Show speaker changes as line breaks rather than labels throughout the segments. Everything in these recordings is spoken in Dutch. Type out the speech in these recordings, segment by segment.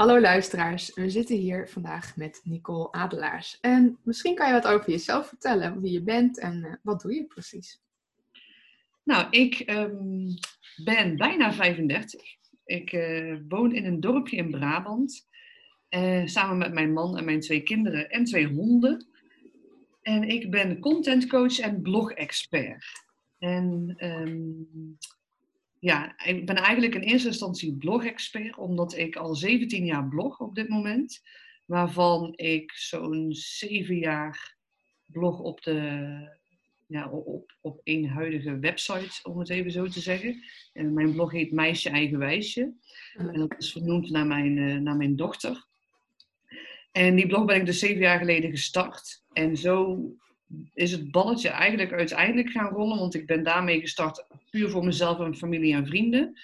Hallo luisteraars, we zitten hier vandaag met Nicole Adelaars. En misschien kan je wat over jezelf vertellen, wie je bent en uh, wat doe je precies?
Nou, ik um, ben bijna 35. Ik uh, woon in een dorpje in Brabant, uh, samen met mijn man en mijn twee kinderen en twee honden. En ik ben contentcoach en blog-expert. En um, ja, ik ben eigenlijk in eerste instantie blog-expert, omdat ik al 17 jaar blog op dit moment. Waarvan ik zo'n 7 jaar blog op, de, ja, op, op één huidige website, om het even zo te zeggen. En mijn blog heet Meisje Eigen Wijsje. En dat is vernoemd naar mijn, uh, naar mijn dochter. En die blog ben ik dus zeven jaar geleden gestart. En zo is het balletje eigenlijk uiteindelijk gaan rollen, want ik ben daarmee gestart puur voor mezelf en familie en vrienden.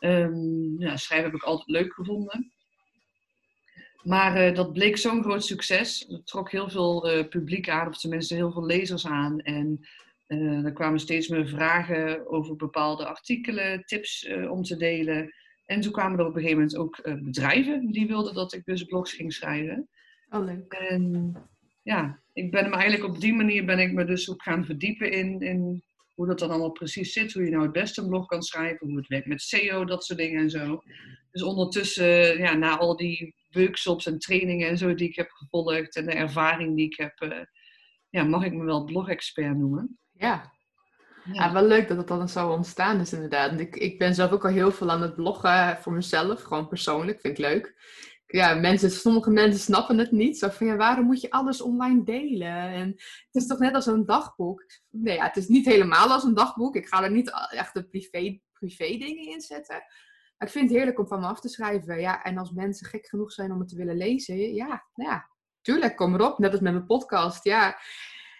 Um, ja, schrijven heb ik altijd leuk gevonden. Maar uh, dat bleek zo'n groot succes. Het trok heel veel uh, publiek aan, of tenminste heel veel lezers aan. En uh, er kwamen steeds meer vragen over bepaalde artikelen, tips om te delen. En toen kwamen er op een gegeven moment ook bedrijven die wilden dat ik dus blogs ging schrijven.
Oh, leuk.
En ja, ik ben me eigenlijk op die manier ben ik me dus ook gaan verdiepen in, in hoe dat dan allemaal precies zit. Hoe je nou het beste een blog kan schrijven, hoe het werkt met SEO, dat soort dingen en zo. Dus ondertussen, ja, na al die workshops en trainingen en zo die ik heb gevolgd en de ervaring die ik heb, uh, ja, mag ik me wel blog-expert noemen.
Ja. Ja. ja. wel leuk dat het dan zo ontstaan is inderdaad. Ik, ik ben zelf ook al heel veel aan het bloggen voor mezelf, gewoon persoonlijk, vind ik leuk ja, mensen, sommige mensen snappen het niet. Zo van, ja, waarom moet je alles online delen? En het is toch net als een dagboek? Nee, ja, het is niet helemaal als een dagboek. Ik ga er niet echt de privé, privé dingen in zetten. Maar ik vind het heerlijk om van me af te schrijven. Ja, en als mensen gek genoeg zijn om het te willen lezen, ja, nou ja, tuurlijk, kom erop. Net als met mijn podcast. Ja,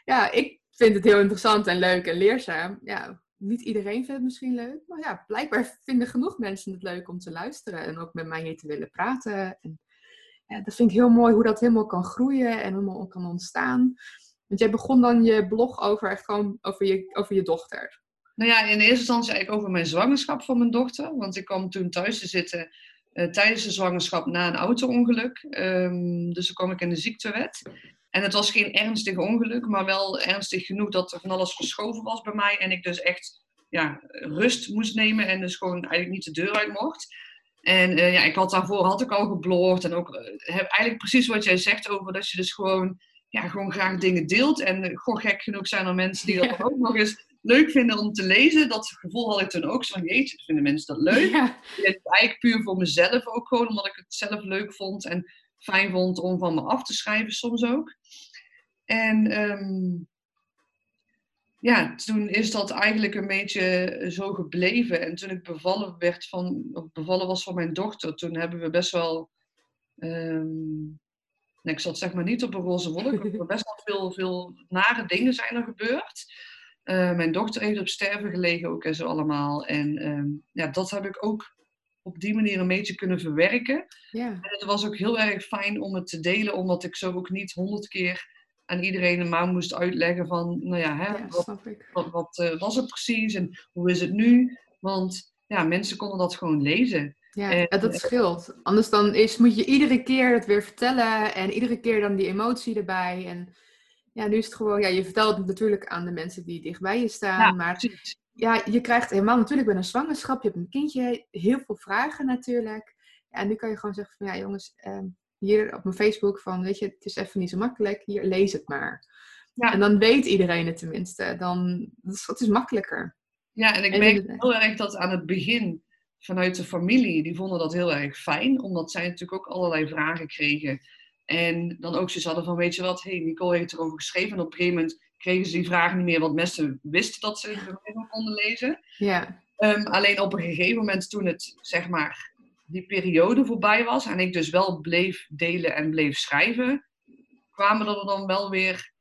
ja ik vind het heel interessant en leuk en leerzaam. Ja, niet iedereen vindt het misschien leuk. Maar ja, blijkbaar vinden genoeg mensen het leuk om te luisteren. En ook met mij hier te willen praten. En dat vind ik heel mooi hoe dat helemaal kan groeien en helemaal kan ontstaan. Want jij begon dan je blog over echt gewoon over je, over je dochter.
Nou ja, in eerste instantie eigenlijk over mijn zwangerschap van mijn dochter. Want ik kwam toen thuis te zitten uh, tijdens de zwangerschap na een auto-ongeluk. Um, dus toen kwam ik in de ziektewet. En het was geen ernstig ongeluk, maar wel ernstig genoeg dat er van alles verschoven was bij mij. En ik dus echt ja, rust moest nemen en dus gewoon eigenlijk niet de deur uit mocht. En uh, ja, ik had daarvoor had ik al geblogd en ook uh, heb eigenlijk precies wat jij zegt over dat je dus gewoon, ja, gewoon graag dingen deelt. En uh, gewoon gek genoeg zijn er mensen die dat ja. ook nog eens leuk vinden om te lezen. Dat gevoel had ik toen ook. Zo van, jeetje, vinden mensen dat leuk. Ja. Eigenlijk puur voor mezelf ook gewoon, omdat ik het zelf leuk vond en fijn vond om van me af te schrijven soms ook. En um, ja, toen is dat eigenlijk een beetje zo gebleven. En toen ik bevallen, werd van, bevallen was van mijn dochter, toen hebben we best wel. Um, nee, ik zat zeg maar niet op een roze wolk. best wel veel, veel nare dingen zijn er gebeurd. Uh, mijn dochter heeft op sterven gelegen ook en zo allemaal. En um, ja, dat heb ik ook op die manier een beetje kunnen verwerken.
Ja.
En het was ook heel erg fijn om het te delen, omdat ik zo ook niet honderd keer aan iedereen maar moest uitleggen van, nou ja, hè,
ja,
wat, wat, wat uh, was het precies en hoe is het nu? Want ja, mensen konden dat gewoon lezen.
Ja, en, dat scheelt. Anders dan is, moet je iedere keer het weer vertellen en iedere keer dan die emotie erbij. En ja, nu is het gewoon, ja, je vertelt het natuurlijk aan de mensen die dichtbij je staan.
Ja,
maar
precies.
Ja, je krijgt helemaal natuurlijk bij een zwangerschap, je hebt een kindje, heel veel vragen natuurlijk. Ja, en nu kan je gewoon zeggen van, ja jongens, um, hier op mijn Facebook van, weet je, het is even niet zo makkelijk, hier lees het maar. Ja. En dan weet iedereen het tenminste. Dan, dat is, het is makkelijker.
Ja, en ik en merk heel erg dat aan het begin vanuit de familie, die vonden dat heel erg fijn, omdat zij natuurlijk ook allerlei vragen kregen. En dan ook ze hadden van, weet je wat, hey, Nicole heeft erover geschreven. En op een gegeven moment kregen ze die vragen niet meer, want mensen wisten dat ze het konden lezen.
Ja.
Um, alleen op een gegeven moment toen het, zeg maar, die periode voorbij was en ik dus wel bleef delen en bleef schrijven, kwamen er dan wel weer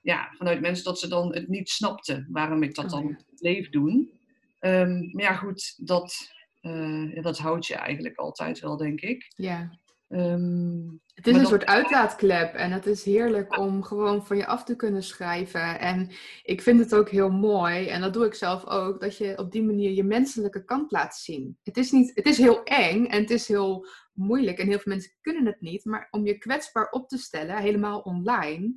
ja, vanuit mensen dat ze dan het niet snapten waarom ik dat
Oh,
dan
ja.
bleef doen. Ehm, maar ja, goed, dat, ja, dat houdt je eigenlijk altijd wel, denk ik.
Ja.
Ehm,
Het is een soort uitlaatklep en het is heerlijk om gewoon van je af te kunnen schrijven. En ik vind het ook heel mooi, en dat doe ik zelf ook, dat je op die manier je menselijke kant laat zien. Het is, niet, het is heel eng en het is heel moeilijk en heel veel mensen kunnen het niet. Maar om je kwetsbaar op te stellen, helemaal online,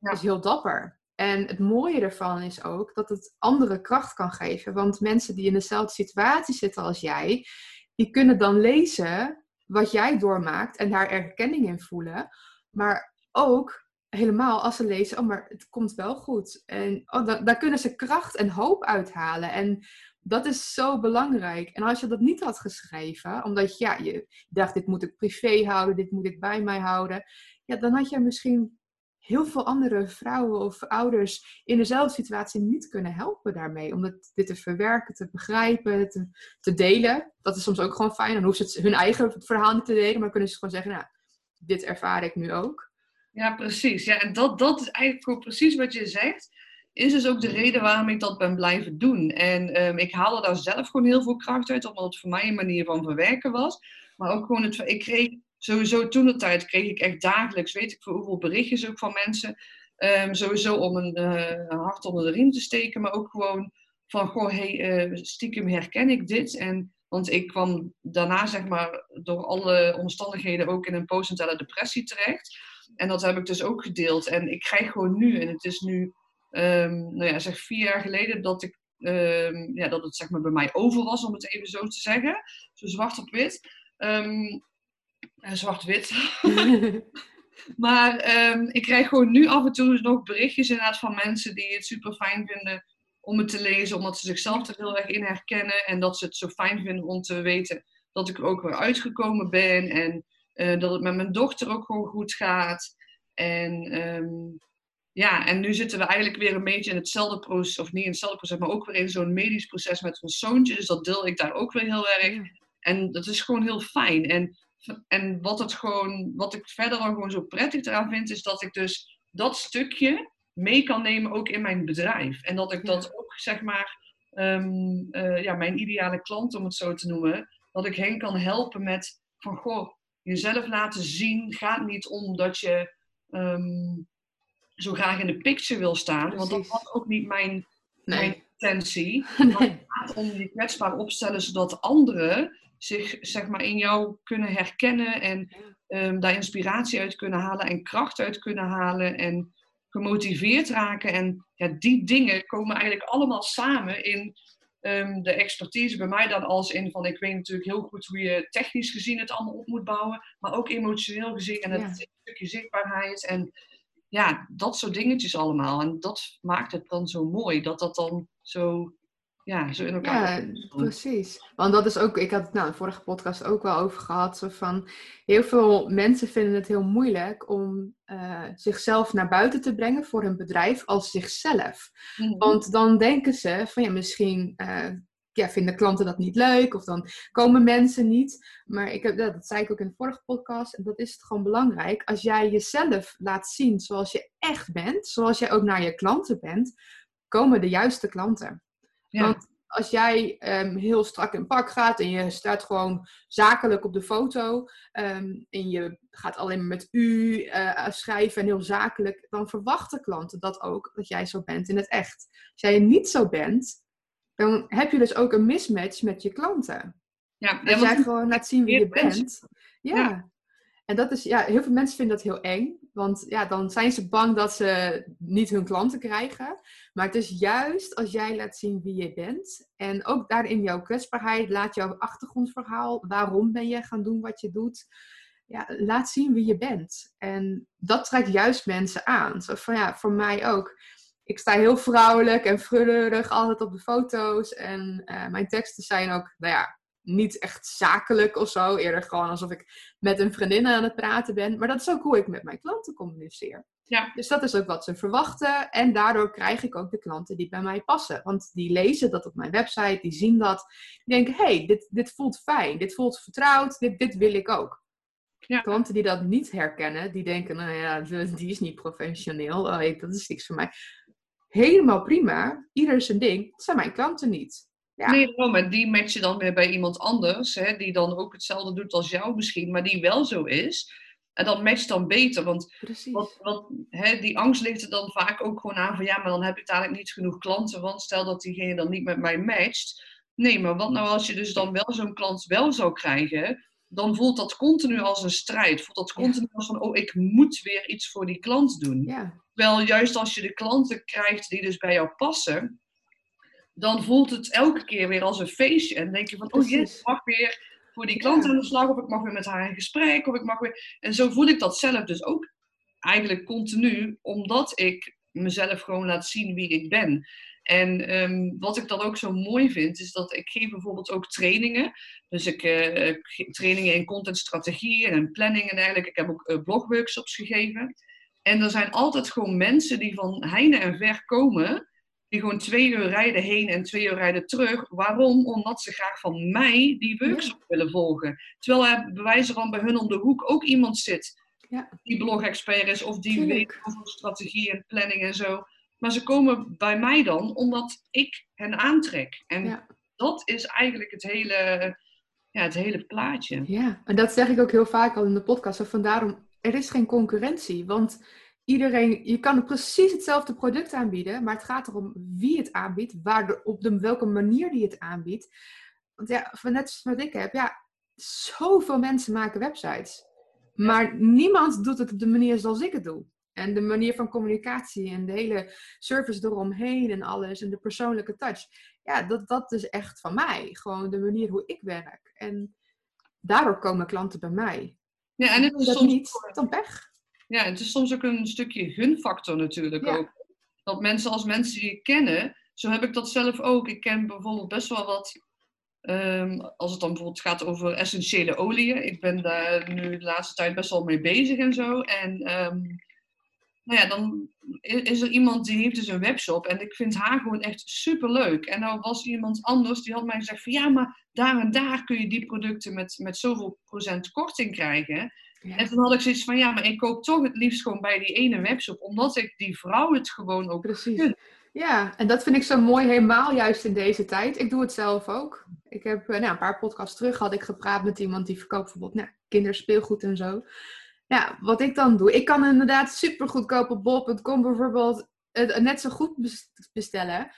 is heel dapper. En het mooie ervan is ook dat het andere kracht kan geven. Want mensen die in dezelfde situatie zitten als jij, die kunnen dan lezen wat jij doormaakt en daar erkenning in voelen. Maar ook helemaal als ze lezen, oh, maar het komt wel goed. En oh, daar kunnen ze kracht en hoop uithalen. En dat is zo belangrijk. En als je dat niet had geschreven, omdat ja, je dacht, dit moet ik privé houden, dit moet ik bij mij houden. Ja, dan had je misschien heel veel andere vrouwen of ouders in dezelfde situatie niet kunnen helpen daarmee. Om dit te verwerken, te begrijpen, te, te delen. Dat is soms ook gewoon fijn. Dan hoeven ze hun eigen verhaal niet te delen, maar kunnen ze gewoon zeggen, nou, dit ervaar ik nu ook.
Ja, precies. Ja, en dat, dat is eigenlijk ook precies wat je zegt. Is dus ook de reden waarom ik dat ben blijven doen. En um, ik haalde daar zelf gewoon heel veel kracht uit, omdat het voor mij een manier van verwerken was. Maar ook gewoon het. Ik kreeg sowieso toen de tijd kreeg ik echt dagelijks, weet ik voor hoeveel berichtjes ook van mensen. Um, sowieso om een uh, hart onder de riem te steken, maar ook gewoon van, goh, hey, uh, stiekem herken ik dit. En, want ik kwam daarna, zeg maar, door alle omstandigheden ook in een postnatale depressie terecht. En dat heb ik dus ook gedeeld. En ik krijg gewoon nu, en het is nu, um, nou ja, zeg vier jaar geleden dat ik, um, ja, dat het zeg maar bij mij over was, om het even zo te zeggen. Zo zwart op wit. Um, zwart-wit. maar ik krijg gewoon nu af en toe nog berichtjes inderdaad van mensen die het super fijn vinden om het te lezen, omdat ze zichzelf er heel erg in herkennen en dat ze het zo fijn vinden om te weten dat ik er ook weer uitgekomen ben en uh, dat het met mijn dochter ook gewoon goed gaat. En um, ja, en nu zitten we eigenlijk weer een beetje in hetzelfde proces, of niet in hetzelfde proces, maar ook weer in zo'n medisch proces met ons zoontje. Dus dat deel ik daar ook weer heel erg. En dat is gewoon heel fijn. En, en wat, het gewoon, wat ik verder dan gewoon zo prettig eraan vind, is dat ik dus dat stukje mee kan nemen ook in mijn bedrijf. En dat ik dat ook, zeg maar, um, uh, ja, mijn ideale klant, om het zo te noemen, dat ik hen kan helpen met van, goh, jezelf laten zien gaat niet om dat je um, zo graag in de picture wil staan. Want dat was ook niet mijn, mijn intentie. Nee. het gaat om je kwetsbaar opstellen zodat anderen zich zeg maar, in jou kunnen herkennen en um, daar inspiratie uit kunnen halen en kracht uit kunnen halen en gemotiveerd raken. En ja, die dingen komen eigenlijk allemaal samen in um, de expertise bij mij dan als in van ik weet natuurlijk heel goed hoe je technisch gezien het allemaal op moet bouwen, maar ook emotioneel gezien en het stukje zichtbaarheid en ja, dat soort dingetjes allemaal. En dat maakt het dan zo mooi dat dat dan zo ja, zo in elkaar.
Ja, precies. Want dat is ook, ik had het nou in de vorige podcast ook wel over gehad. Zo van, heel veel mensen vinden het heel moeilijk om uh, zichzelf naar buiten te brengen voor hun bedrijf als zichzelf. Mhm. Want dan denken ze van ja, misschien uh, ja, vinden klanten dat niet leuk of dan komen mensen niet. Maar ik heb, dat zei ik ook in de vorige podcast en dat is het gewoon belangrijk. Als jij jezelf laat zien zoals je echt bent, zoals jij ook naar je klanten bent, komen de juiste klanten. Want als jij um, heel strak in pak gaat en je staat gewoon zakelijk op de foto um, en je gaat alleen maar met u uh, schrijven en heel zakelijk, dan verwachten klanten dat ook, dat jij zo bent in het echt. Als jij niet zo bent, dan heb je dus ook een mismatch met je klanten. Ja, als jij gewoon laat zien wie je bent. Ja. ja. En dat is, ja, heel veel mensen vinden dat heel eng. Want ja, dan zijn ze bang dat ze niet hun klanten krijgen. Maar het is juist als jij laat zien wie je bent. En ook daarin jouw kwetsbaarheid, laat jouw achtergrondverhaal. Waarom ben je gaan doen wat je doet? Ja, laat zien wie je bent. En dat trekt juist mensen aan. Zo van ja, voor mij ook. Ik sta heel vrouwelijk en frullerig altijd op de foto's. En uh, mijn teksten zijn ook, nou ja, niet echt zakelijk of zo. Eerder gewoon alsof ik met een vriendin aan het praten ben. Maar dat is ook hoe ik met mijn klanten communiceer. Ja. Dus dat is ook wat ze verwachten. En daardoor krijg ik ook de klanten die bij mij passen. Want die lezen dat op mijn website, die zien dat. Die denken, hey, dit, dit voelt fijn, dit voelt vertrouwd, dit, dit wil ik ook. Ja. Klanten die dat niet herkennen, die denken, nou ja, die is niet professioneel, oh, dat is niks voor mij. Helemaal prima, ieder zijn ding, dat zijn mijn klanten niet.
Ja. Nee, maar die match je dan weer bij iemand anders, hè, die dan ook hetzelfde doet als jou misschien, maar die wel zo is. En dat matcht dan beter, want wat, wat, hè, die angst ligt er dan vaak ook gewoon aan van ja, maar dan heb ik eigenlijk niet genoeg klanten, want stel dat diegene dan niet met mij matcht. Nee, maar wat nou als je dus dan wel zo'n klant wel zou krijgen, dan voelt dat continu als een strijd. Voelt dat continu als van, oh, ik moet weer iets voor die klant doen.
Ja.
Terwijl juist als je de klanten krijgt die dus bij jou passen, dan voelt het elke keer weer als een feestje. En denk je van, oh yes, ik mag weer voor die klant aan de slag, of ik mag weer met haar in gesprek, of ik mag weer... En zo voel ik dat zelf dus ook eigenlijk continu, omdat ik mezelf gewoon laat zien wie ik ben. En ehm, wat ik dan ook zo mooi vind, is dat ik geef bijvoorbeeld ook trainingen. Dus ik uh, trainingen in contentstrategie en planning en eigenlijk. Ik heb ook uh, blogworkshops gegeven. En er zijn altijd gewoon mensen die van heine en ver komen, die gewoon twee uur rijden heen en twee uur rijden terug. Waarom? Omdat ze graag van mij die workshop willen volgen. Terwijl er bewijzen van bij hun om de hoek ook iemand zit ja. die blog-expert is of die weet over strategie en planning en zo. Maar ze komen bij mij dan omdat ik hen aantrek. En dat is eigenlijk het hele, ja, het hele plaatje.
Ja, en dat zeg ik ook heel vaak al in de podcast. Van daarom, er is geen concurrentie. Want iedereen, je kan precies hetzelfde product aanbieden, maar het gaat erom wie het aanbiedt, waar de, op de, welke manier die het aanbiedt. Want ja, van net zoals wat ik heb, ja, zoveel mensen maken websites. Maar niemand doet het op de manier zoals ik het doe. En de manier van communicatie en de hele service eromheen en alles en de persoonlijke touch. Ja, dat, dat is echt van mij. Gewoon de manier hoe ik werk. En daardoor komen klanten bij mij.
Ja, en het is soms niet,
dan pech.
Ja, het is soms ook een stukje gunfactor natuurlijk ook. Dat mensen als mensen die je kennen, zo heb ik dat zelf ook. Ik ken bijvoorbeeld best wel wat Ehm, als het dan bijvoorbeeld gaat over essentiële oliën. Ik ben daar nu de laatste tijd best wel mee bezig en zo. En um, nou ja, dan is er iemand die heeft dus een webshop. En ik vind haar gewoon echt super leuk. En nou was iemand anders die had mij gezegd van ja, maar daar en daar kun je die producten met, met zoveel procent korting krijgen. En toen had ik zoiets van ja, maar ik koop toch het liefst gewoon bij die ene webshop. Omdat ik die vrouw het gewoon ook
Precies. Ja, en dat vind ik zo mooi helemaal juist in deze tijd. Ik doe het zelf ook. Ik heb eh, nou, een paar podcasts terug had ik gepraat met iemand die verkoopt bijvoorbeeld nou, kinderspeelgoed en zo. Ja, wat ik dan doe, ik kan inderdaad super goedkoop op bol.com bijvoorbeeld het net zo goed bestellen.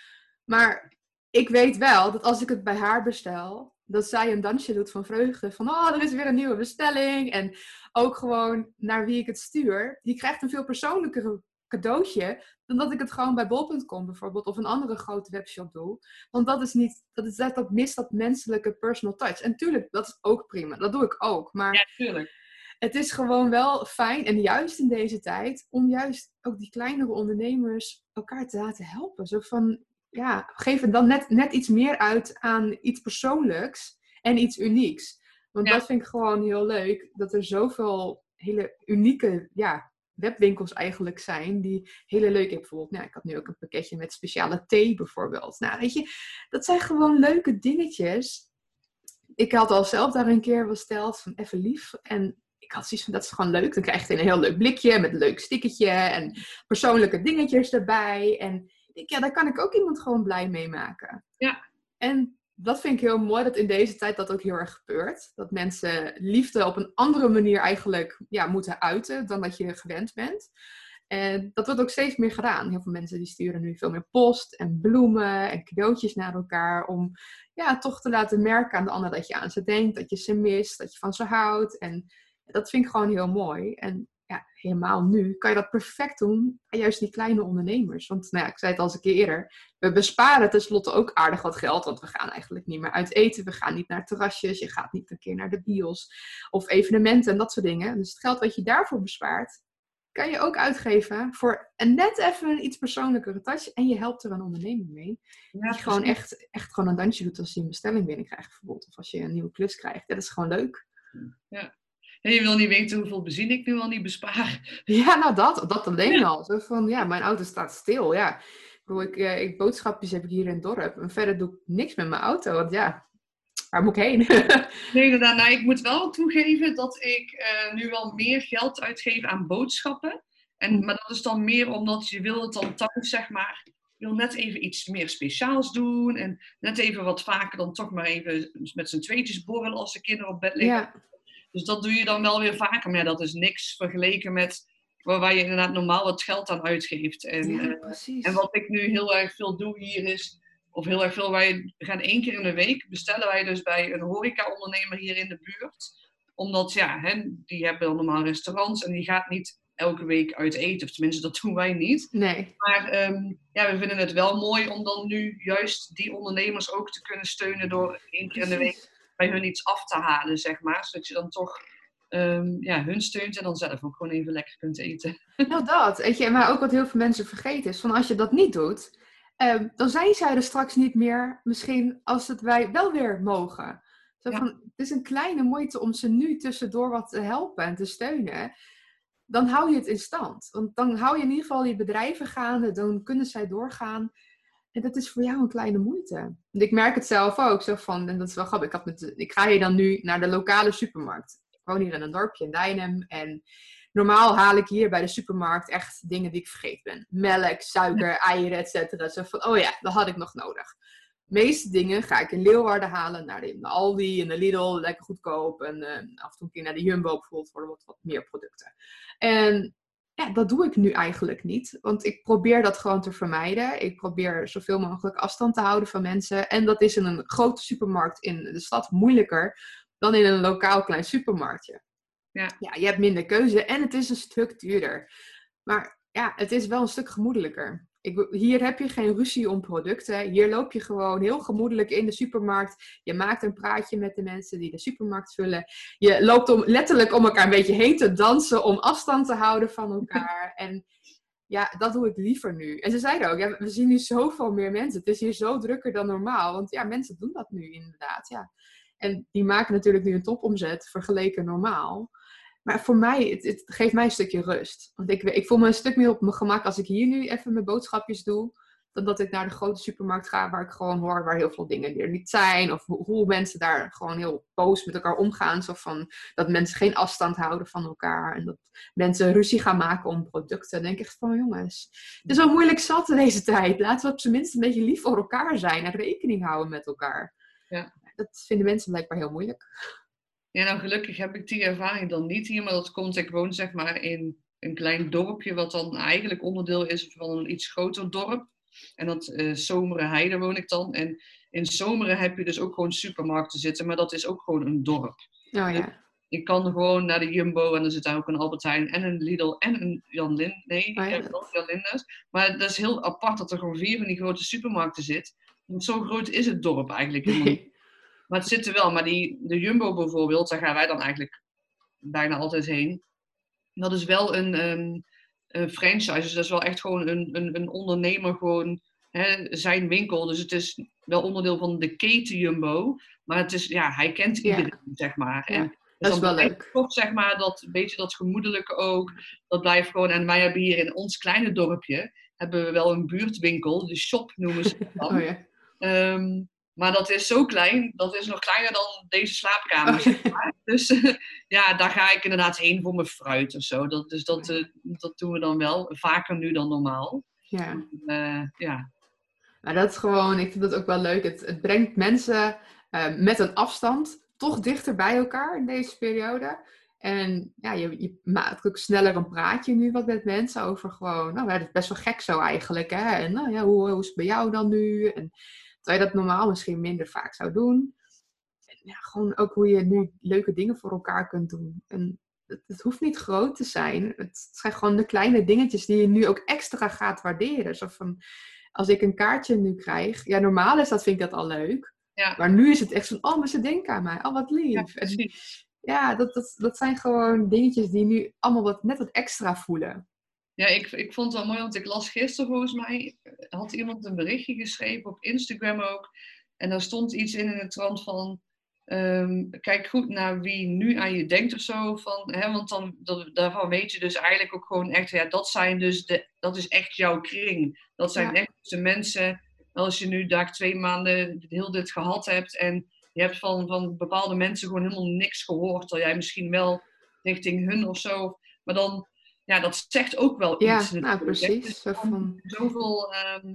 Maar ik weet wel dat als ik het bij haar bestel, dat zij een dansje doet van vreugde. Van, oh, er is weer een nieuwe bestelling. En ook gewoon naar wie ik het stuur. Die krijgt een veel persoonlijkere cadeautje dan dat ik het gewoon bij bol.com bijvoorbeeld of een andere grote webshop doe. Want dat is niet, dat, is, dat, dat mist dat menselijke personal touch. En tuurlijk, dat is ook prima. Dat doe ik ook. Maar
ja, tuurlijk.
Het is gewoon wel fijn, en juist in deze tijd, om juist ook die kleinere ondernemers elkaar te laten helpen. Zo van, ja, geef het dan net, net iets meer uit aan iets persoonlijks en iets unieks. Want dat vind ik gewoon heel leuk, dat er zoveel hele unieke ja, webwinkels eigenlijk zijn die hele leuk. Ik bijvoorbeeld, nou, ik had nu ook een pakketje met speciale thee bijvoorbeeld. Nou, weet je, dat zijn gewoon leuke dingetjes. Ik had al zelf daar een keer besteld van even lief. En ik had zoiets van, dat is gewoon leuk. Dan krijg je een heel leuk blikje met een leuk stickertje en persoonlijke dingetjes erbij. En ik, ja, daar kan ik ook iemand gewoon blij mee maken.
Ja.
En dat vind ik heel mooi dat in deze tijd dat ook heel erg gebeurt. Dat mensen liefde op een andere manier eigenlijk ja, moeten uiten dan dat je gewend bent. En dat wordt ook steeds meer gedaan. Heel veel mensen die sturen nu veel meer post en bloemen en cadeautjes naar elkaar. Om ja, toch te laten merken aan de ander dat je aan ze denkt, dat je ze mist, dat je van ze houdt. En dat vind ik gewoon heel mooi. En ja, helemaal nu kan je dat perfect doen aan juist die kleine ondernemers. Want nou ja, ik zei het al eens een keer eerder, we besparen tenslotte ook aardig wat geld, want we gaan eigenlijk niet meer uit eten, we gaan niet naar terrasjes, je gaat niet een keer naar de bios of evenementen en dat soort dingen. Dus het geld wat je daarvoor bespaart, kan je ook uitgeven voor een net even een iets persoonlijkere touch en je helpt er een onderneming mee. Ja, die gewoon echt, echt gewoon een dansje doet als je een bestelling binnenkrijgt bijvoorbeeld, of als je een nieuwe klus krijgt. Dat is gewoon leuk.
Ja, en je wil niet weten hoeveel benzine ik nu al niet bespaar.
Ja, nou dat, dat alleen al. Zo van, ja, mijn auto staat stil. Ja, ik, bedoel, ik, eh, ik boodschapjes heb ik hier in het dorp. En verder doe ik niks met mijn auto. Want ja, waar moet ik heen?
nee, inderdaad. Nou, ik moet wel toegeven dat ik uh, nu wel meer geld uitgeef aan boodschappen. En, maar dat is dan meer omdat je wil het dan thuis, zeg maar, wil net even iets meer speciaals doen. En net even wat vaker dan toch maar even met z'n tweetjes borrelen als de kinderen op bed liggen. Ja. Dus dat doe je dan wel weer vaker. Maar dat is niks vergeleken met waar, je inderdaad normaal wat geld aan uitgeeft. En, ja, uh, en wat ik nu heel erg veel doe hier is, of heel erg veel, wij gaan één keer in de week bestellen wij dus bij een horeca-ondernemer hier in de buurt. Omdat, ja, hè, die hebben dan normaal restaurants en die gaat niet elke week uit eten. Of tenminste, dat doen wij niet.
Nee.
Maar ehm, ja, we vinden het wel mooi om dan nu juist die ondernemers ook te kunnen steunen door één keer in de week bij hun iets af te halen, zeg maar. Zodat je dan toch ehm, ja, hun steunt en dan zelf ook gewoon even lekker kunt eten.
Nou, dat. Weet je, maar ook wat heel veel mensen vergeten is, van als je dat niet doet, ehm, dan zijn zij er straks niet meer, misschien als het wij wel weer mogen. Zo van, Het is een kleine moeite om ze nu tussendoor wat te helpen en te steunen dan hou je het in stand. Want dan hou je in ieder geval je bedrijven gaande, dan kunnen zij doorgaan. En dat is voor jou een kleine moeite. ik merk het zelf ook, zo van, en dat is wel grappig, ik, had met, ik ga hier dan nu naar de lokale supermarkt. Ik woon hier in een dorpje in Dijnem en normaal haal ik hier bij de supermarkt echt dingen die ik vergeten ben. Melk, suiker, eieren, et cetera. Zo van, oh ja, dat had ik nog nodig meeste dingen ga ik in Leeuwarden halen. Naar de, Aldi en de Lidl, lekker goedkoop. En uh, af en toe een keer naar de Jumbo bijvoorbeeld voor wat, wat meer producten. En ja, dat doe ik nu eigenlijk niet. Want ik probeer dat gewoon te vermijden. Ik probeer zoveel mogelijk afstand te houden van mensen. En dat is in een grote supermarkt in de stad moeilijker dan in een lokaal klein supermarktje. Ja. ja, je hebt minder keuze en het is een stuk duurder. Maar ja, het is wel een stuk gemoedelijker. Ik, hier heb je geen ruzie om producten. Hier loop je gewoon heel gemoedelijk in de supermarkt. Je maakt een praatje met de mensen die de supermarkt vullen. Je loopt om, letterlijk om elkaar een beetje heen te dansen om afstand te houden van elkaar. En ja, dat doe ik liever nu. En ze zeiden ook, ja, we zien nu zoveel meer mensen. Het is hier zo drukker dan normaal. Want ja, mensen doen dat nu inderdaad. Ja. En die maken natuurlijk nu een topomzet vergeleken normaal. Maar voor mij, het, het, geeft mij een stukje rust. Want ik, ik voel me een stuk meer op mijn gemak als ik hier nu even mijn boodschapjes doe. Dan dat ik naar de grote supermarkt ga waar ik gewoon hoor waar heel veel dingen er niet zijn. Of hoe, mensen daar gewoon heel boos met elkaar omgaan. Zo van dat mensen geen afstand houden van elkaar. En dat mensen ruzie gaan maken om producten. Dan denk ik echt van jongens, het is wel moeilijk zat in deze tijd. Laten we op zijn minst een beetje lief voor elkaar zijn en rekening houden met elkaar. Ja. Dat vinden mensen blijkbaar heel moeilijk.
Ja, nou gelukkig heb ik die ervaring dan niet hier, maar dat komt, ik woon zeg maar in een klein dorpje, wat dan eigenlijk onderdeel is van een iets groter dorp. En dat uh, Zomeren Heide woon ik dan. En in Zomeren heb je dus ook gewoon supermarkten zitten, maar dat is ook gewoon een dorp.
Oh ja.
Ik kan gewoon naar de Jumbo en er zit daar ook een Albert Heijn en een Lidl en een Jan Lind. Nee, oh, ja. Jan Linders. Maar dat is heel apart dat er gewoon vier van die grote supermarkten zit. Want zo groot is het dorp eigenlijk helemaal maar het zit er wel. Maar die, de Jumbo bijvoorbeeld, daar gaan wij dan eigenlijk bijna altijd heen. Dat is wel een, een, een franchise. Dus dat is wel echt gewoon een, een, een ondernemer, gewoon hè, zijn winkel. Dus het is wel onderdeel van de keten Jumbo. Maar het is, ja, hij kent iedereen, zeg maar. En,
dat is wel leuk.
Toch zeg maar dat beetje dat gemoedelijke ook. Dat blijft gewoon. En wij hebben hier in ons kleine dorpje hebben we wel een buurtwinkel, de shop noemen ze het dan. Oh, ja. Ehm, maar dat is zo klein, dat is nog kleiner dan deze slaapkamer. Oh. Dus ja, daar ga ik inderdaad heen voor mijn fruit of zo. Dat, dus dat, uh, dat doen we dan wel, vaker nu dan normaal.
Ja.
Uh, ja.
Maar dat is gewoon, ik vind dat ook wel leuk. Het, het brengt mensen uh, met een afstand toch dichter bij elkaar in deze periode. En ja, je, je, maakt ook sneller een praatje nu wat met mensen over gewoon, nou, het is best wel gek zo eigenlijk. Hè? En nou ja, hoe, hoe is het bij jou dan nu? En Terwijl je dat normaal misschien minder vaak zou doen. En ja, gewoon ook hoe je nu leuke dingen voor elkaar kunt doen. En het, het, hoeft niet groot te zijn. Het zijn gewoon de kleine dingetjes die je nu ook extra gaat waarderen. Zo van, als ik een kaartje nu krijg. Ja, normaal is dat, vind ik dat al leuk. Ja. Maar nu is het echt van, oh, maar ze denken aan mij. Oh, wat lief. Ja, ja dat, dat, dat zijn gewoon dingetjes die nu allemaal wat, net wat extra voelen.
Ja, ik, ik vond het wel mooi, want ik las gisteren volgens mij, had iemand een berichtje geschreven op Instagram ook. En daar stond iets in in het trant van, ehm, kijk goed naar wie nu aan je denkt of zo. Van, hè, want dan, dat, daarvan weet je dus eigenlijk ook gewoon echt, ja, dat zijn dus de, dat is echt jouw kring. Dat zijn echt de mensen, als je nu daar twee maanden heel dit gehad hebt en je hebt van, van bepaalde mensen gewoon helemaal niks gehoord, terwijl jij misschien wel richting hun of zo, maar dan ja, dat zegt ook wel iets.
Ja, nou, precies.
Dus van... Zoveel, ehm,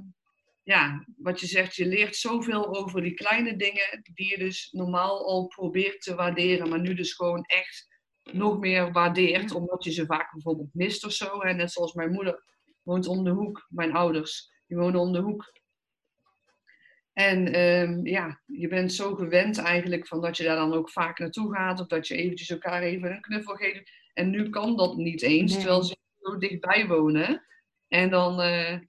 ja, wat je zegt, je leert zoveel over die kleine dingen die je dus normaal al probeert te waarderen, maar nu dus gewoon echt nog meer waardeert, omdat je ze vaak bijvoorbeeld mist of zo. En net zoals mijn moeder woont om de hoek, mijn ouders, die wonen om de hoek. En ehm, ja, je bent zo gewend eigenlijk van dat je daar dan ook vaak naartoe gaat. Of dat je eventjes elkaar even een knuffel geeft. En nu kan dat niet eens, terwijl ze zo dichtbij wonen. En dan, uh,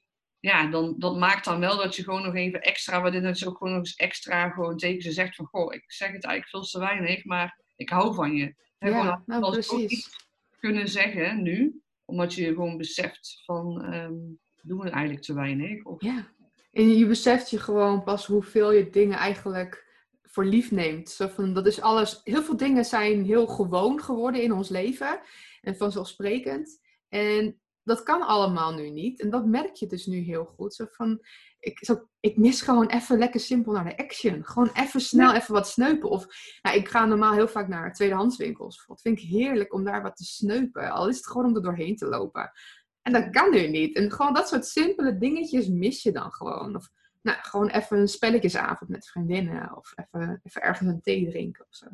ja, dan, dat maakt dan wel dat je gewoon nog even extra, waarin dat je ook gewoon nog eens extra gewoon tegen ze zegt van, goh, ik zeg het eigenlijk veel te weinig, maar ik hou van je.
Ja, nou, precies.
kunnen zeggen nu, omdat je gewoon beseft van, um, doen we eigenlijk te weinig? Of...
Ja, en je beseft je gewoon pas hoeveel je dingen eigenlijk voor lief neemt. Zo van, dat is alles, heel veel dingen zijn heel gewoon geworden in ons leven en vanzelfsprekend. En dat kan allemaal nu niet. En dat merk je dus nu heel goed. Zo van, ik, zo, ik mis gewoon even lekker simpel naar de action. Gewoon even snel even wat sneupen. Of nou, ik ga normaal heel vaak naar tweedehandswinkels. Dat vind ik heerlijk om daar wat te sneupen. Al is het gewoon om er doorheen te lopen. En dat kan nu niet. En gewoon dat soort simpele dingetjes mis je dan gewoon. Of nou, gewoon even een spelletjesavond met vriendinnen. Of even, even ergens een thee drinken of zo.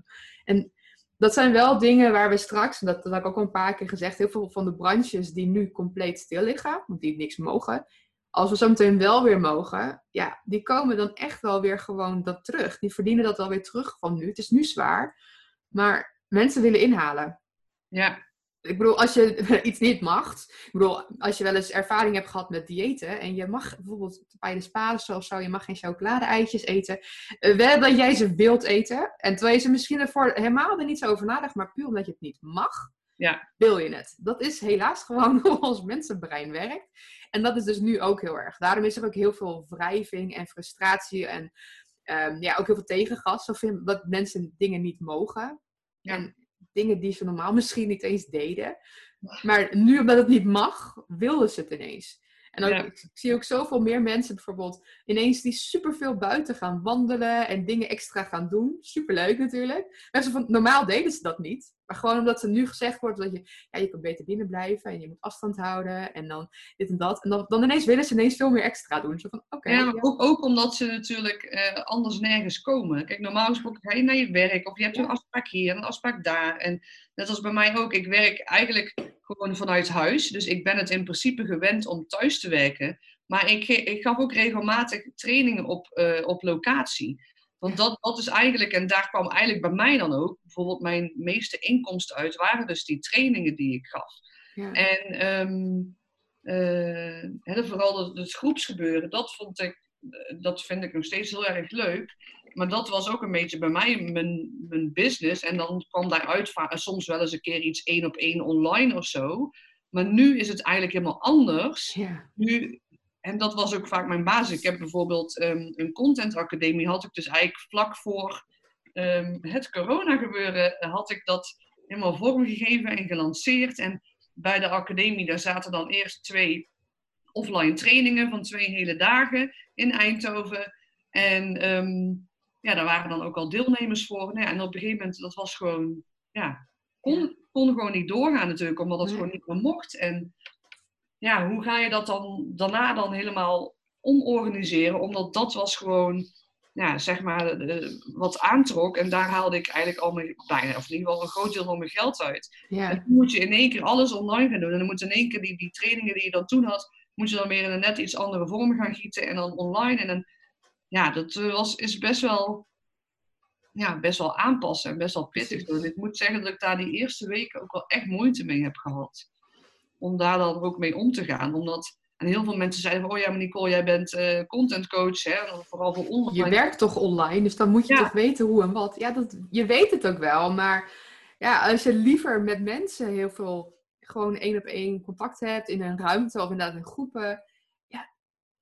En dat zijn wel dingen waar we straks, dat, dat heb ik ook al een paar keer gezegd, heel veel van de branches die nu compleet stil liggen, want die niks mogen. Als we zo meteen wel weer mogen, ja, die komen dan echt wel weer gewoon dat terug. Die verdienen dat wel weer terug van nu. Het is nu zwaar, maar mensen willen inhalen.
Ja,
ik bedoel, als je iets niet mag. Ik bedoel, als je wel eens ervaring hebt gehad met diëten. En je mag bijvoorbeeld bij de spades of zo. Je mag geen chocolade-eitjes eten. Uh, wel dat jij ze wilt eten. En terwijl je ze misschien ervoor helemaal er niet zo over nadenkt. Maar puur omdat je het niet mag.
Ja.
Wil je het. Dat is helaas gewoon hoe ons mensenbrein werkt. En dat is dus nu ook heel erg. Daarom is er ook heel veel wrijving en frustratie. En um, ja, ook heel veel tegengas. Of dat mensen dingen niet mogen. Ja. En dingen die ze normaal misschien niet eens deden. Maar nu, omdat het niet mag, wilden ze het ineens. En ook, ik, zie ook zoveel meer mensen bijvoorbeeld ineens die superveel buiten gaan wandelen en dingen extra gaan doen. Superleuk natuurlijk. Mensen van, normaal deden ze dat niet. Maar gewoon omdat er nu gezegd wordt dat je, ja, je kan beter binnen blijven en je moet afstand houden en dan dit en dat. En dan, dan ineens willen ze ineens veel meer extra doen. Zo van, oké.
ja, Ook, ook, omdat ze natuurlijk eh, anders nergens komen. Kijk, normaal gesproken ga je naar je werk of je hebt een afspraak hier en een afspraak daar. En net als bij mij ook, ik werk eigenlijk gewoon vanuit huis. Dus ik ben het in principe gewend om thuis te werken. Maar ik, ik gaf ook regelmatig trainingen op, uh, op locatie. Want dat, dat is eigenlijk, en daar kwam eigenlijk bij mij dan ook, bijvoorbeeld mijn meeste inkomsten uit, waren dus die trainingen die ik gaf. Ja. En um, uh, vooral het, groepsgebeuren, dat vond ik, dat vind ik nog steeds heel erg leuk. Maar dat was ook een beetje bij mij mijn, mijn business. En dan kwam daaruit soms wel eens een keer iets één op één online of zo. Maar nu is het eigenlijk helemaal anders.
Ja.
Nu, en dat was ook vaak mijn basis. Ik heb bijvoorbeeld um, een contentacademie, had ik dus eigenlijk vlak voor um, het corona gebeuren, had ik dat helemaal vormgegeven en gelanceerd. En bij de academie, daar zaten dan eerst twee offline trainingen van twee hele dagen in Eindhoven. En um, ja, daar waren dan ook al deelnemers voor. Nou ja, en op een gegeven moment, dat was gewoon, ja, kon, kon gewoon niet doorgaan natuurlijk, omdat het gewoon niet meer mocht. En ja, hoe ga je dat dan daarna dan helemaal omorganiseren? Omdat dat was gewoon, ja, zeg maar, wat aantrok. En daar haalde ik eigenlijk al mijn, bijna, of in ieder geval een groot deel van mijn geld uit.
Ja.
En dan moet je in één keer alles online gaan doen. En dan moet in één keer die, die trainingen die je dan toen had, moet je dan weer in een net iets andere vorm gaan gieten. En dan online. En dan ja, dat eh, was, is best wel, ja, best wel aanpassen en best wel pittig. Dus ik moet zeggen dat ik daar die eerste weken ook wel echt moeite mee heb gehad. Om daar dan ook mee om te gaan. Omdat, en heel veel mensen zeiden van, oh ja, maar Nicole, jij bent uh, content coach, hè, vooral voor online.
Je werkt toch online, dus dan moet je toch weten hoe en wat. Ja, dat, je weet het ook wel, maar ja, als je liever met mensen heel veel gewoon één op één contact hebt in een ruimte of inderdaad in groepen, ja,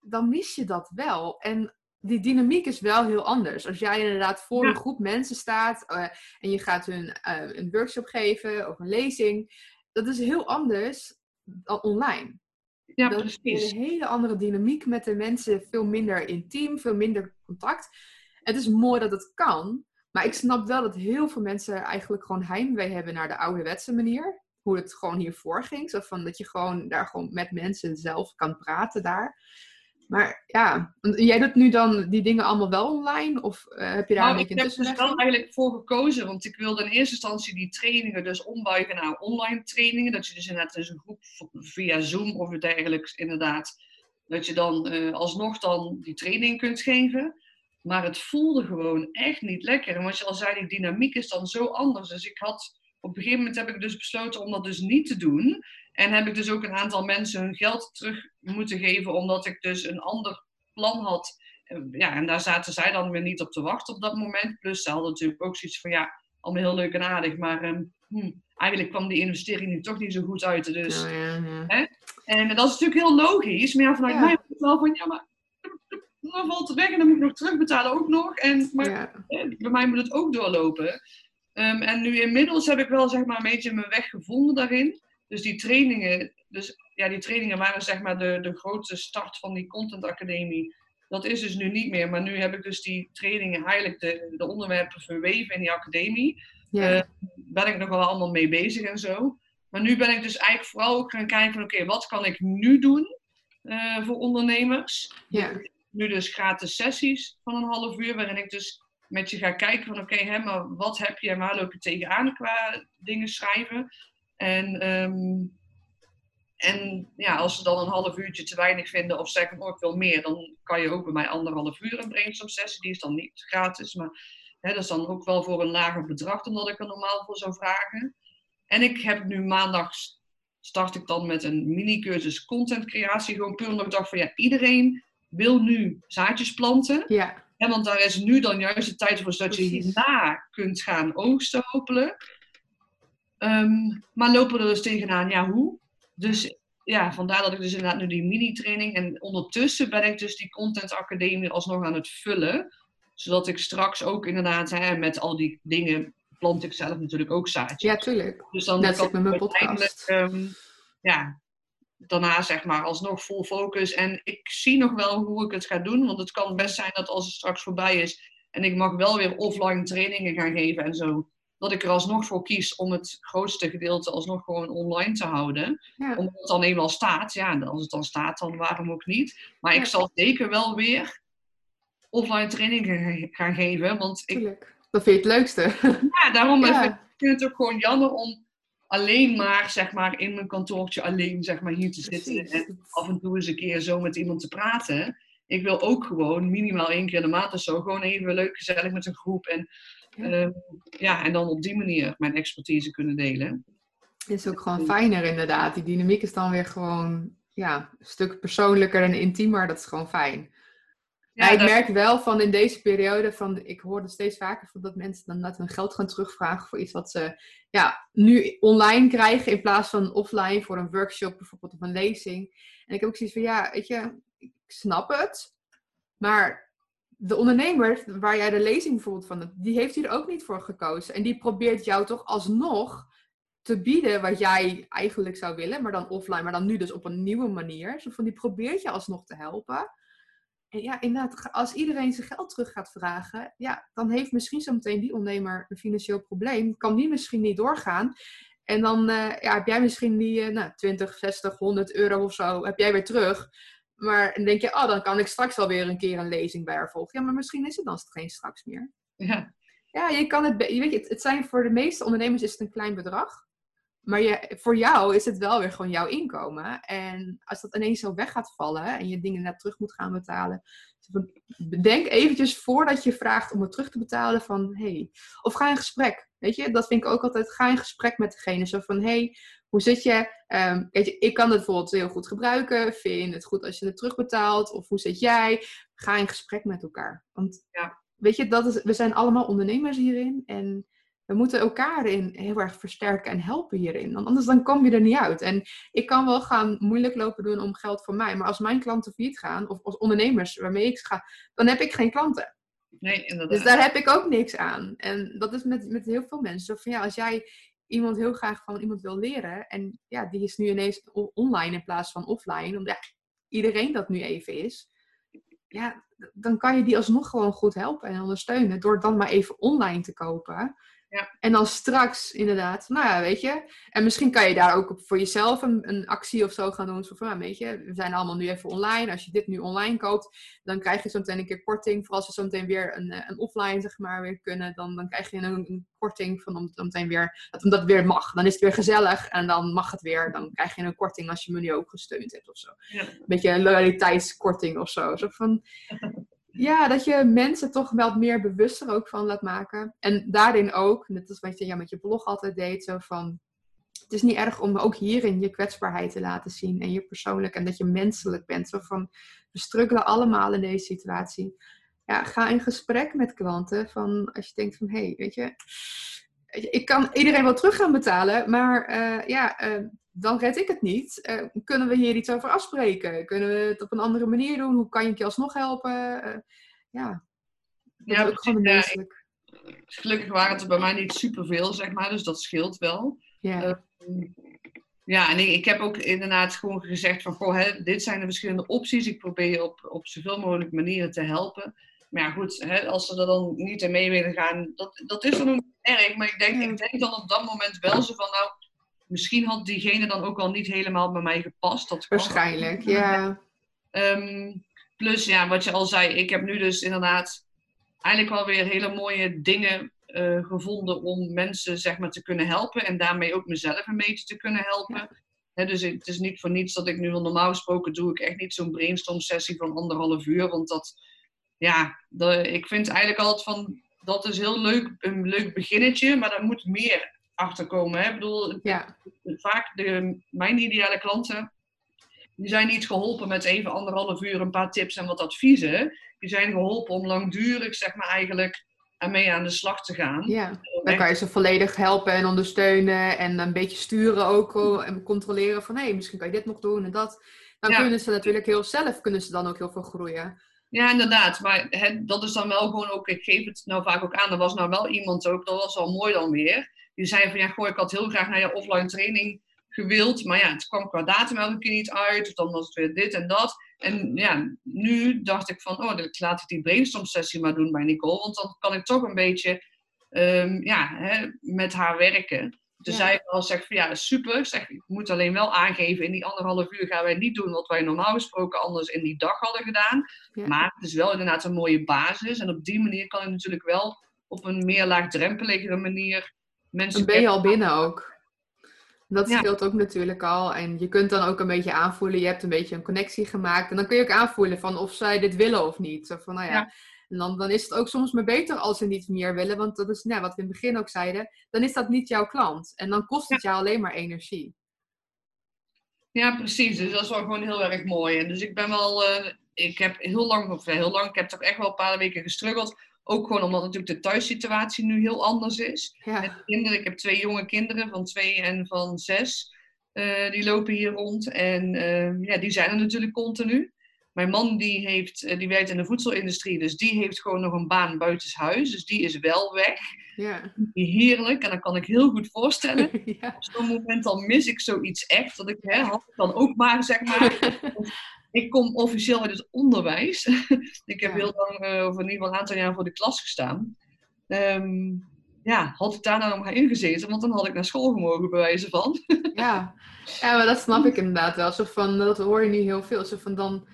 dan mis je dat wel. En die dynamiek is wel heel anders. Als jij inderdaad voor een groep mensen staat uh, en je gaat hun uh, een workshop geven of een lezing, dat is heel anders online.
Ja,
dat
precies.
is een hele andere dynamiek met de mensen, veel minder intiem, veel minder contact. Het is mooi dat het kan, maar ik snap wel dat heel veel mensen eigenlijk gewoon heimwee hebben naar de ouderwetse manier. Hoe het gewoon hiervoor ging. Zo van dat je gewoon daar gewoon met mensen zelf kan praten daar. Maar ja, jij doet nu dan die dingen allemaal wel online? Of uh, heb je daar nou, een beetje
tussen? Ik heb er dus wel eigenlijk voor gekozen, want ik wilde in eerste instantie die trainingen dus ombuigen naar online trainingen. Dat je dus inderdaad in een groep via Zoom of dergelijks inderdaad, dat je dan uh, alsnog dan die training kunt geven. Maar het voelde gewoon echt niet lekker. En wat je al zei, die dynamiek is dan zo anders. Dus ik had, op een gegeven moment heb ik dus besloten om dat dus niet te doen. En heb ik dus ook een aantal mensen hun geld terug moeten geven, omdat ik dus een ander plan had. Ja, en daar zaten zij dan weer niet op te wachten op dat moment. Plus ze hadden natuurlijk ook zoiets van, ja, allemaal heel leuk en aardig, maar ehm, hm, eigenlijk kwam die investering nu toch niet zo goed uit. Dus,
Oh, ja, ja.
hè? En dat is natuurlijk heel logisch, maar ja, vanuit mij was het wel van, ja, maar dan valt het weg en dan moet ik nog terugbetalen ook nog. En, maar bij mij moet het ook doorlopen. Ehm, en nu inmiddels heb ik wel zeg maar een beetje mijn weg gevonden daarin. Dus die trainingen, dus, ja, die trainingen waren zeg maar de, de grote start van die Content Academie. Dat is dus nu niet meer, maar nu heb ik dus die trainingen, eigenlijk de, de onderwerpen verweven in die academie.
Ja.
Eh, ben ik nog wel allemaal mee bezig en zo. Maar nu ben ik dus eigenlijk vooral ook gaan kijken van oké, wat kan ik nu doen eh, voor ondernemers?
ja.
nu dus gratis sessies van een half uur, waarin ik dus met je ga kijken van oké, hè, maar wat heb je en waar loop je tegenaan qua dingen schrijven? En, ehm, en ja, als ze dan een half uurtje te weinig vinden of zeggen, oh ik wil meer, dan kan je ook bij mij anderhalf uur een brainstorm sessie. Die is dan niet gratis, maar hè, dat is dan ook wel voor een lager bedrag dan dat ik er normaal voor zou vragen. En ik heb nu maandag start ik dan met een mini-cursus content creatie. Gewoon puur omdat ik dacht van ja, iedereen wil nu zaadjes planten.
ja.
Hè, want daar is nu dan juist de tijd voor, zodat je hierna kunt gaan oogsten hopelijk. Ehm, maar lopen we er dus tegenaan, ja hoe? Dus ja, vandaar dat ik dus inderdaad nu die mini-training... En ondertussen ben ik dus die Content Academie alsnog aan het vullen. Zodat ik straks ook inderdaad, hè, met al die dingen plant ik zelf natuurlijk ook zaadjes.
ja, tuurlijk.
Dus dan
Net
kan
met mijn podcast.
ehm, ja, daarna zeg maar alsnog vol focus. En ik zie nog wel hoe ik het ga doen. Want het kan best zijn dat als het straks voorbij is en ik mag wel weer offline trainingen gaan geven en zo. Dat ik er alsnog voor kies om het grootste gedeelte alsnog gewoon online te houden.
Ja.
Omdat het dan eenmaal staat. Ja, als het dan staat, dan waarom ook niet. Maar
Ja.
ik zal zeker wel weer offline trainingen ge- gaan geven. Want ik
Tuurlijk. Dat vind je het leukste.
ja, daarom
Ja.
vind ik vind het ook gewoon jammer om alleen maar, zeg maar, in mijn kantoortje alleen, zeg maar, hier te zitten. En af en toe eens een keer zo met iemand te praten. Ik wil ook gewoon minimaal één keer in de maand of zo, gewoon even leuk, gezellig met een groep. En
Ja.
ja, ja en dan op die manier mijn expertise kunnen delen.
Het is ook gewoon fijner inderdaad. Die dynamiek is dan weer gewoon ja, een stuk persoonlijker en intiemer. Dat is gewoon fijn. Ja, ik
dat-
merk wel van in deze periode, van, ik hoorde steeds vaker van dat mensen dan net hun geld gaan terugvragen voor iets wat ze ja, nu online krijgen in plaats van offline voor een workshop bijvoorbeeld of een lezing. En ik heb ook zoiets van, ja, weet je, ik snap het, maar de ondernemer waar jij de lezing bijvoorbeeld van hebt, die heeft hier ook niet voor gekozen. En die probeert jou toch alsnog te bieden wat jij eigenlijk zou willen, maar dan offline, maar dan nu dus op een nieuwe manier. Zo van, die probeert je alsnog te helpen. En ja, inderdaad, als iedereen zijn geld terug gaat vragen, ja, dan heeft misschien zometeen die ondernemer een financieel probleem. Kan die misschien niet doorgaan. En dan eh, ja, heb jij misschien die eh, nou, 20, 60, 100 euro of zo, heb jij weer terug. Maar dan denk je, oh, dan kan ik straks wel weer een keer een lezing bij haar volgen. Ja, maar misschien is het dan geen straks meer.
ja,
Ja, je kan het, je weet je, het, zijn voor de meeste ondernemers is het een klein bedrag. Maar je, voor jou is het wel weer gewoon jouw inkomen. En als dat ineens zo weg gaat vallen en je dingen net terug moet gaan betalen. Bedenk eventjes voordat je vraagt om het terug te betalen van hey, of ga in gesprek. Weet je, dat vind ik ook altijd. Ga in gesprek met degene. Zo van hey, hoe zit je? Ehm, weet je, ik kan het bijvoorbeeld heel goed gebruiken. Vind je het goed als je het terugbetaalt? Of hoe zit jij? Ga in gesprek met elkaar. Want
Ja.
weet je, dat is, we zijn allemaal ondernemers hierin. En we moeten elkaar in heel erg versterken en helpen hierin. Want anders dan kom je er niet uit. En ik kan wel gaan moeilijk lopen doen om geld voor mij. Maar als mijn klanten failliet gaan, of als ondernemers waarmee ik ga, dan heb ik geen klanten.
nee, inderdaad.
Dus daar heb ik ook niks aan. En dat is met, met heel veel mensen. Zo van ja, als jij iemand heel graag van iemand wil leren. En ja, die is nu ineens online in plaats van offline. Omdat iedereen dat nu even is. Ja, dan kan je die alsnog gewoon goed helpen en ondersteunen. Door dan maar even online te kopen.
Ja.
En dan straks inderdaad, nou ja, weet je. En misschien kan je daar ook voor jezelf een, een actie of zo gaan doen. Zo van, nou, weet je, we zijn allemaal nu even online. Als je dit nu online koopt, dan krijg je zo meteen een keer korting. Voor als we zo meteen weer een, eh, een offline, zeg maar, weer kunnen. Dan, dan krijg je een, een korting van om, om meteen weer, dat omdat het weer mag. Dan is het weer gezellig en dan mag het weer. Dan krijg je een korting als je me nu ook gesteund hebt of zo.
Ja.
Een beetje een loyaliteitskorting of zo. Zo van, Ja, dat je mensen toch wel meer bewuster ook van laat maken. En daarin ook, net als wat je ja, met je blog altijd deed, zo van... Het is niet erg om ook hierin je kwetsbaarheid te laten zien en je persoonlijk en dat je menselijk bent. Zo van, we struggelen allemaal in deze situatie. Ja, ga in gesprek met klanten van als je denkt van, hé, hey, weet je, ik kan iedereen wel terug gaan betalen, maar uh, ja, uh, dan red ik het niet. Uh, kunnen we hier iets over afspreken? Kunnen we het op een andere manier doen? Hoe kan je je alsnog helpen? ja, dat ja, is ook gewoon menselijk.
Gelukkig waren het er bij mij niet superveel, zeg maar, dus dat scheelt wel. Ja. Ehm, ja, en ik, ik, heb ook inderdaad gewoon gezegd van, goh, hè, dit zijn de verschillende opties. Ik probeer je op, op zoveel mogelijk manieren te helpen. Maar ja, goed, hè, als ze er dan niet in mee willen gaan, dat, dat is dan ook erg. Maar ik denk, ik denk dan op dat moment wel zo van, nou, misschien had diegene dan ook al niet helemaal bij mij gepast. Dat
Waarschijnlijk, ja.
Um, plus, ja, wat je al zei, ik heb nu dus inderdaad eigenlijk wel weer hele mooie dingen uh, gevonden om mensen zeg maar te kunnen helpen. En daarmee ook mezelf een beetje te kunnen helpen. dus het is niet voor niets dat ik nu, normaal gesproken doe ik echt niet zo'n brainstorm sessie van anderhalf uur. Want dat, ja, ik vind eigenlijk altijd van, dat is heel leuk, een leuk beginnetje, maar daar moet meer achter komen. Hè? Ik bedoel, ja. vaak de, mijn ideale klanten, die zijn niet geholpen met even anderhalf uur een paar tips en wat adviezen. Die zijn geholpen om langdurig, zeg maar eigenlijk, ermee aan de slag te gaan.
Ja, dan kan je ze volledig helpen en ondersteunen en een beetje sturen ook en controleren van hé, hey, misschien kan je dit nog doen en dat. Dan kunnen ze natuurlijk heel zelf, kunnen ze dan ook heel veel groeien.
Ja, inderdaad. Maar dat is dan wel gewoon ook, ik geef het nou vaak ook aan, er was nou wel iemand ook, dat was al mooi dan weer. Die zei van ja, goh, ik had heel graag naar je offline training gewild, maar ja, het kwam qua datum elke keer niet uit, of dan was het weer dit en dat. En ja, nu dacht ik van, oh, dan laat ik die brainstorm sessie maar doen bij Nicole, want dan kan ik toch een beetje um, ja, met haar werken. Toen ja. zei ik al, zeg van ja, super. Zeg, ik moet alleen wel aangeven, in die anderhalf uur gaan wij niet doen wat wij normaal gesproken anders in die dag hadden gedaan. Maar het is wel inderdaad een mooie basis. En op die manier kan ik natuurlijk wel op een meer laagdrempelige manier mensen...
Dan ben je al binnen ook. Dat scheelt ook natuurlijk al. En je kunt dan ook een beetje aanvoelen, je hebt een beetje een connectie gemaakt. En dan kun je ook aanvoelen van of zij dit willen of niet. Zo van, nou ja, en dan, dan is het ook soms maar beter als ze niet meer willen. Want dat is nou, wat we in het begin ook zeiden. Dan is dat niet jouw klant. En dan kost het jou alleen maar energie.
Ja, precies. Dus dat is wel gewoon heel erg mooi. En dus ik ben wel... Uh, ik heb heel lang, of heel lang, ik heb toch echt wel een paar weken gestruggeld. Ook gewoon omdat natuurlijk de thuissituatie nu heel anders is. Ja. Met kinderen, ik heb twee jonge kinderen van twee en van zes. Uh, die lopen hier rond. En uh, ja, die zijn er natuurlijk continu. Mijn man die, heeft, eh, die werkt in de voedselindustrie, dus die heeft gewoon nog een baan buitenshuis. Dus die is wel weg. Ja. Heerlijk, en dat kan ik heel goed voorstellen. Ja. Op zo'n moment dan mis ik zoiets echt. Dat ik, hè, had ik dan ook maar, zeg maar. ik kom officieel uit het onderwijs. ik heb heel lang, uh, of in ieder geval een aantal jaar voor de klas gestaan. Ehm, ja, had ik daar nou nog maar ingezeten, want dan had ik naar school gemogen, bij wijze van.
ja. ja, maar dat snap ik inderdaad wel. Zo van, dat hoor je nu heel veel. Zo van dan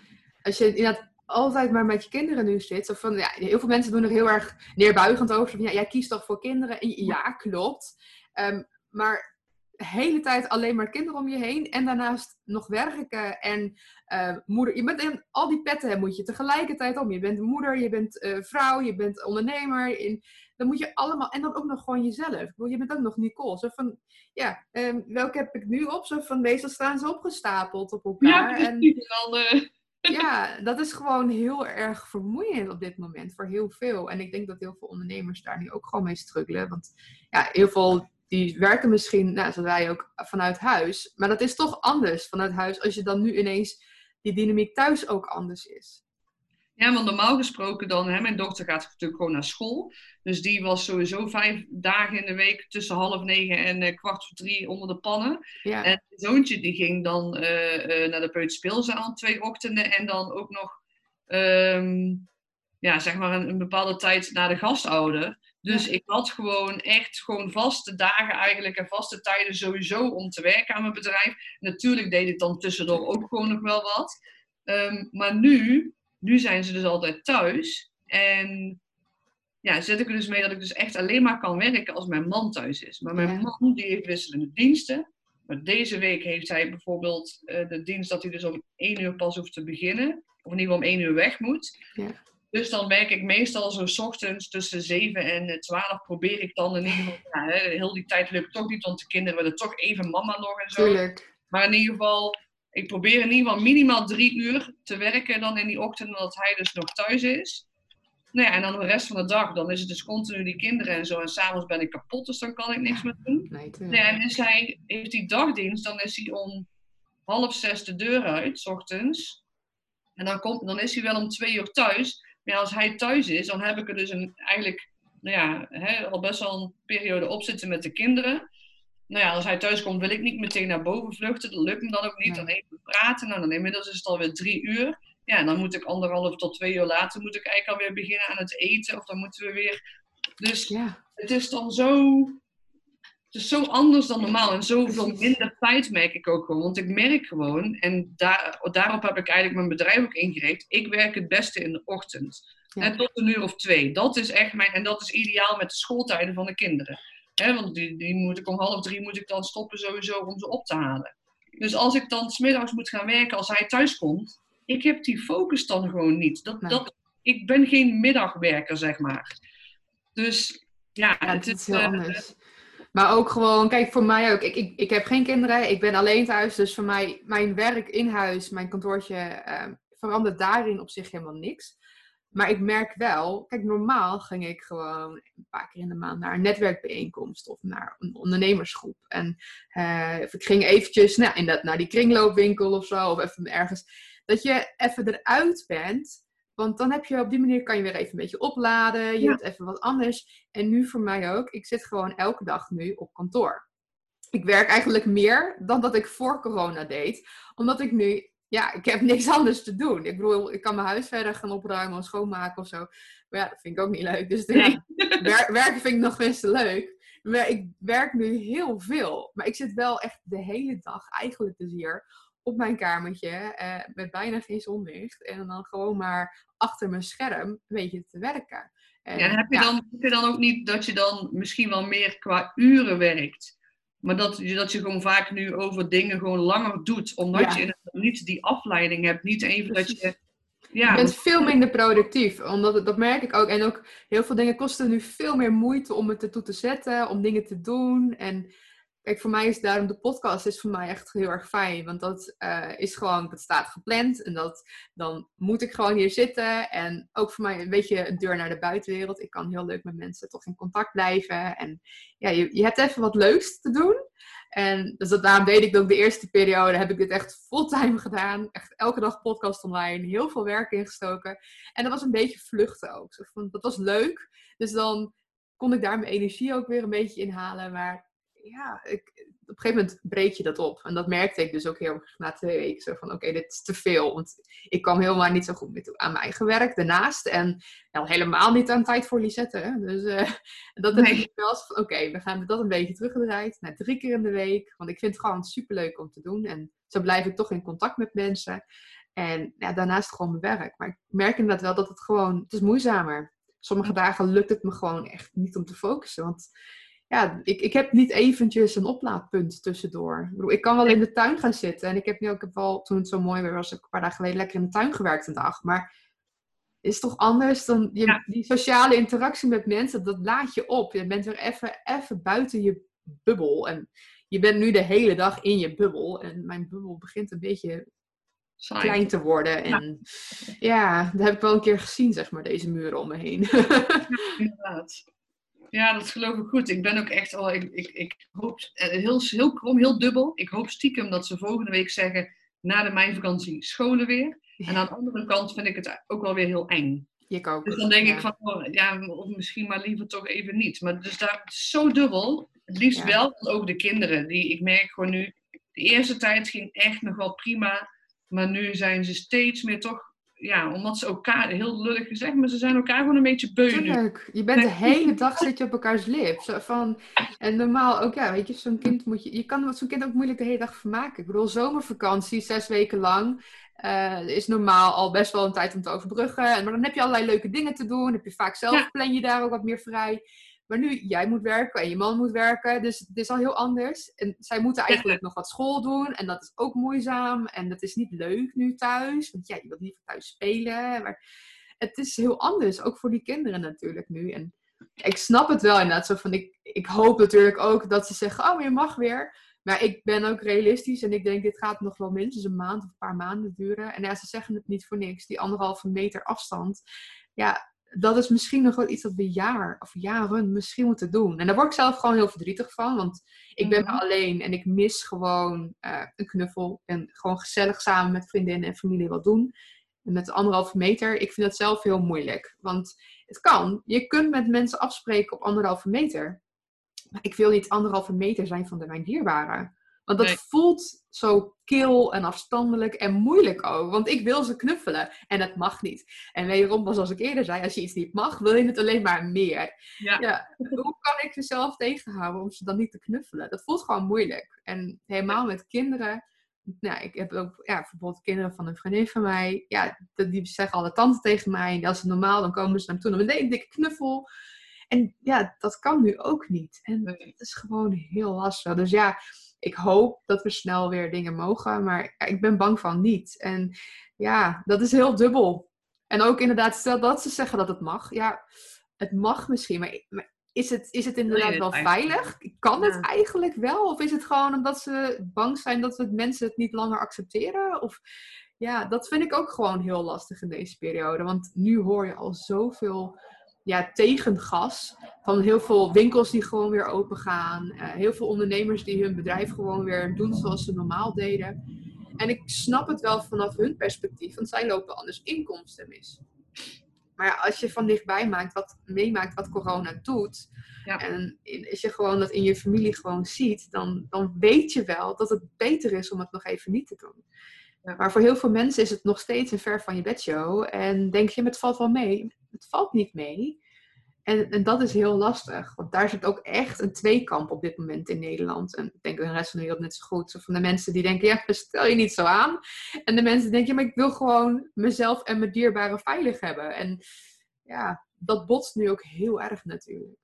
als je inderdaad altijd maar met je kinderen nu zit. Of van, ja, heel veel mensen doen er heel erg neerbuigend over. Van, ja, jij kiest toch voor kinderen? En ja, klopt. Um, maar de hele tijd alleen maar kinderen om je heen. En daarnaast nog werken en uh, moeder. Je bent, en al die petten moet je tegelijkertijd om. Je bent moeder, je bent uh, vrouw, je bent ondernemer. In, dan moet je allemaal. En dan ook nog gewoon jezelf. Je bent ook nog Nicole. Zo van, ja, um, welke heb ik nu op? Zo van, meestal staan ze opgestapeld op elkaar.
Ja, en, dan, uh
ja, dat is gewoon heel erg vermoeiend op dit moment voor heel veel. En ik denk dat heel veel ondernemers daar nu ook gewoon mee struggelen. Want ja, heel veel die werken misschien, nou, zoals wij ook, vanuit huis. Maar dat is toch anders vanuit huis als je dan nu ineens die dynamiek thuis ook anders is.
Ja, want normaal gesproken dan, hè, mijn dochter gaat natuurlijk gewoon naar school. Dus die was sowieso vijf dagen in de week tussen half negen en uh, kwart voor drie onder de pannen. Ja. En het zoontje die ging dan uh, uh, naar de peuterspeelzaal twee ochtenden en dan ook nog, um, ja, zeg maar een, een, bepaalde tijd naar de gastouder. Dus ik had gewoon echt gewoon vaste dagen eigenlijk en vaste tijden sowieso om te werken aan mijn bedrijf. Natuurlijk deed ik dan tussendoor ook gewoon nog wel wat. Um, maar nu nu zijn ze dus altijd thuis. En ja, zet ik er dus mee dat ik dus echt alleen maar kan werken als mijn man thuis is. Maar mijn man die heeft wisselende diensten. Maar deze week heeft hij bijvoorbeeld uh, de dienst dat hij dus om één uur pas hoeft te beginnen. Of in ieder geval om één uur weg moet. Ja. Dus dan werk ik meestal zo ochtends tussen 7 en 12 probeer ik dan in ieder geval. Ja, hè, heel die tijd lukt toch niet, want de kinderen willen toch even mama nog en zo.
Tuurlijk.
Maar in ieder geval, ik probeer in ieder geval minimaal drie uur te werken dan in die ochtend, omdat hij dus nog thuis is. Nou ja, en dan de rest van de dag, dan is het dus continu die kinderen en zo. En s'avonds ben ik kapot, dus dan kan ik niks meer doen.
Nee,
Nee,
tuurlijk.
en is hij, heeft hij dagdienst, dan is hij om half zes de deur uit, s ochtends. En dan, komt, dan is hij wel om twee uur thuis. Maar ja, als hij thuis is, dan heb ik er dus een, eigenlijk nou ja, hè, al best wel een periode op zitten met de kinderen. Nou ja, als hij thuis komt, wil ik niet meteen naar boven vluchten. Dat lukt me dan ook niet.
Nee.
Dan even praten. Nou, dan inmiddels is het alweer drie uur. Ja, en dan moet ik anderhalf tot twee uur later moet ik eigenlijk alweer beginnen aan het eten. Of dan moeten we weer. Dus
Ja,
het is dan zo. Het is zo anders dan normaal en zoveel minder tijd merk ik ook gewoon. Want ik merk gewoon, en daar, daarop heb ik eigenlijk mijn bedrijf ook ingericht. Ik werk het beste in de ochtend.
Ja.
Net tot een uur of twee. Dat is echt mijn, en dat is ideaal met de schooltijden van de kinderen. Hè, want die, die moet ik om half drie moet ik dan stoppen sowieso om ze op te halen. Dus als ik dan smiddags moet gaan werken als hij thuis komt, ik heb die focus dan gewoon niet. Dat,
Nee.
dat, ik ben geen middagwerker, zeg maar. Dus ja,
Ja,
het is,
heel
eh,
anders. Maar ook gewoon, kijk, voor mij ook. Ik, ik, ik heb geen kinderen, ik ben alleen thuis. Dus voor mij, mijn werk in huis, mijn kantoortje, eh, verandert daarin op zich helemaal niks. Maar ik merk wel, kijk, normaal ging ik gewoon een paar keer in de maand naar een netwerkbijeenkomst of naar een ondernemersgroep. En eh, of ik ging eventjes nou, inderdaad, naar die kringloopwinkel of zo, of even ergens. Dat je even eruit bent. Want dan heb je op die manier kan je weer even een beetje opladen. Je
Ja.
hebt even wat anders. En nu voor mij ook. Ik zit gewoon elke dag nu op kantoor. Ik werk eigenlijk meer dan dat ik voor corona deed. Omdat ik nu, ja, ik heb niks anders te doen. Ik bedoel, ik kan mijn huis verder gaan opruimen of schoonmaken of zo. Maar ja, dat vind ik ook niet leuk. Dus wer- werken vind ik nog best leuk. Maar ik werk nu heel veel. Maar ik zit wel echt de hele dag eigenlijk dus hier op mijn kamertje. eh, met bijna geen zonlicht. En dan gewoon maar achter mijn scherm een beetje te werken. En,
Ja, en heb je,
ja,
dan, heb je dan ook niet dat je dan misschien wel meer qua uren werkt? Maar dat, je- dat je gewoon vaak nu over dingen gewoon langer doet. Omdat
Ja.
je niet die afleiding hebt. Niet even dat je... Ja,
Je bent veel minder productief. Omdat het, dat merk ik ook. En ook heel veel dingen kosten nu veel meer moeite om het ertoe te zetten. Om dingen te doen. En kijk, voor mij is daarom de podcast is voor mij echt heel erg fijn. Want dat eh, is gewoon, dat staat gepland. En dat, dan moet ik gewoon hier zitten. En ook voor mij een beetje een deur naar de buitenwereld. Ik kan heel leuk met mensen toch in contact blijven. En ja, je, je hebt even wat leuks te doen. En dus dat, daarom deed ik ook de eerste periode, heb ik dit echt fulltime gedaan. Echt elke dag podcast online, heel veel werk ingestoken. En dat was een beetje vluchten ook. Van, Dat was leuk. Dus dan kon ik daar mijn energie ook weer een beetje inhalen. Maar ja, ik, op een gegeven moment breek je dat op. En dat merkte ik dus ook heel erg na twee weken. Zo van, oké, dit is te veel. Want ik kwam helemaal niet zo goed meer toe aan mijn eigen werk daarnaast. En al helemaal niet aan tijd voor Lisette. Hè? Dus eh, dat
Nee.
ik wel eens van, oké, we gaan dat een beetje teruggedraaid. Naar drie keer in de week. Want ik vind het gewoon superleuk om te doen. En zo blijf ik toch in contact met mensen. En ja, daarnaast gewoon mijn werk. Maar ik merk inderdaad wel dat het gewoon, het is moeizamer. Sommige dagen lukt het me gewoon echt niet om te focussen. Want ja, ik, ik heb niet eventjes een oplaadpunt tussendoor. Ik, bedoel, ik kan wel in de tuin gaan zitten. En ik heb nu ook, ik heb wel, toen het zo mooi weer was, ik een paar dagen geleden lekker in de tuin gewerkt een dag. Maar is toch anders dan je,
Ja.
die sociale interactie met mensen, dat laat je op. Je bent weer even, even buiten je bubbel. En je bent nu de hele dag in je bubbel. En mijn bubbel begint een beetje
saai.
klein te worden. En ja. dat heb ik wel een keer gezien, zeg maar, deze muren om me heen.
Inderdaad. Ja, dat geloof ik goed. Ik ben ook echt al, ik, ik, ik hoop, eh, heel, heel krom, heel dubbel. Ik hoop stiekem dat ze volgende week zeggen, na de meivakantie scholen weer. En aan de andere kant vind ik het ook wel weer heel eng.
ik ook.
Dus dan denk
ja.
ik van, oh, ja, of misschien maar liever toch even niet. Maar dus daar zo dubbel. Het liefst
Ja.
wel, want ook de kinderen. Die, ik merk gewoon nu, de eerste tijd ging echt nog wel prima. Maar nu zijn ze steeds meer toch, ja, omdat ze elkaar, heel lullig gezegd, maar ze zijn elkaar gewoon een beetje beu.
Tuurlijk. Je bent de hele dag zit je op elkaars lip. Zo van, en normaal ook, ja, weet je, zo'n kind moet je... Je kan zo'n kind ook moeilijk de hele dag vermaken. Ik bedoel, zomervakantie, zes weken lang, eh, is normaal al best wel een tijd om te overbruggen. En- Maar dan heb je allerlei leuke dingen te doen. Heb je vaak zelf,
Ja.
plan je daar ook wat meer vrij. Maar nu, jij moet werken en je man moet werken. Dus het is al heel anders. En zij moeten eigenlijk nog wat school doen. En dat is ook moeizaam. En dat is niet leuk nu thuis. Want ja, je wilt niet thuis spelen. Maar het is heel anders, ook voor die kinderen natuurlijk nu. En ik snap het wel inderdaad, zo van, ik, ik hoop natuurlijk ook dat ze zeggen, oh, je mag weer. Maar ik ben ook realistisch en ik denk, dit gaat nog wel minstens een maand of een paar maanden duren. En ja, ze zeggen het niet voor niks, die anderhalve meter afstand. Ja, dat is misschien nog wel iets dat we jaar of jaren misschien moeten doen. En daar word ik zelf gewoon heel verdrietig van, want ik ben mm alleen en ik mis gewoon uh, een knuffel en gewoon gezellig samen met vriendinnen en familie wat doen. En met anderhalve meter, ik vind dat zelf heel moeilijk. Want het kan, je kunt met mensen afspreken op anderhalve meter. Maar ik wil niet anderhalve meter zijn van de mijn dierbaren. Want dat voelt zo kil en afstandelijk en moeilijk ook. Want ik wil ze knuffelen en dat mag niet. En wederom, zoals ik eerder zei, als je iets niet mag, wil je het alleen maar meer. Ja. ja. hoe kan ik mezelf tegenhouden om ze dan niet te knuffelen? Dat voelt gewoon moeilijk. En helemaal met kinderen. Nou, ik heb ook ja, bijvoorbeeld kinderen van een vriendin van mij. Ja, die zeggen alle tante tegen mij. En als het normaal, dan komen ze naar me toe. Dan een dikke knuffel. En ja, dat kan nu ook niet. En het is gewoon heel lastig. Dus ja, ik hoop dat we snel weer dingen mogen, maar ik ben bang van niet. En ja, dat is heel dubbel. En ook inderdaad, stel dat ze zeggen dat het mag. Ja, het mag misschien, maar, is, het, is het inderdaad wel veilig? Kan het eigenlijk wel? Of is het gewoon omdat ze bang zijn dat we mensen het niet langer accepteren? Of ja, dat vind ik ook gewoon heel lastig in deze periode. Want nu hoor je al zoveel ja, tegengas. Van heel veel winkels die gewoon weer open gaan. Uh, heel veel ondernemers die hun bedrijf gewoon weer doen zoals ze normaal deden. En ik snap het wel vanaf hun perspectief, want zij lopen anders inkomsten mis. Maar ja, als je van dichtbij maakt wat, meemaakt wat corona doet, ja. en als je gewoon dat in je familie gewoon ziet, dan, dan weet je wel dat het beter is om het nog even niet te doen. Maar voor heel veel mensen is het nog steeds een ver van je bedshow. En denk je, het valt wel mee. Het valt niet mee. En, en dat is heel lastig. Want daar zit ook echt een tweekamp op dit moment in Nederland. En ik denk de rest van de wereld net zo goed. Zo van de mensen die denken, ja, stel je niet zo aan. En de mensen die denken, ja, maar ik wil gewoon mezelf en mijn dierbaren veilig hebben. En ja, dat botst nu ook heel erg natuurlijk.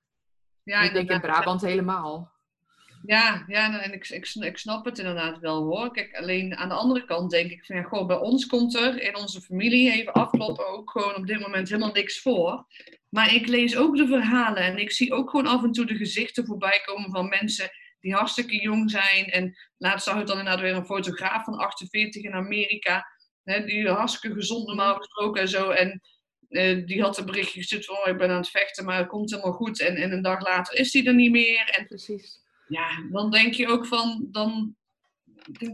Ja, ik denk in Brabant helemaal.
Ja, ja nou, en ik, ik, ik, snap het inderdaad wel hoor. Kijk, alleen aan de andere kant denk ik van ja, gewoon bij ons komt er in onze familie even afkloppen ook gewoon op dit moment helemaal niks voor. Maar ik lees ook de verhalen en ik zie ook gewoon af en toe de gezichten voorbij komen van mensen die hartstikke jong zijn. En laatst zag ik dan inderdaad weer een fotograaf van 48 in Amerika, hè, die hartstikke gezond normaal gesproken en zo. En uh, die had een berichtje gestuurd van oh, ik ben aan het vechten, maar het komt helemaal goed. En, en een dag later is die er niet meer. En
Precies
ja, dan denk je ook van, dan...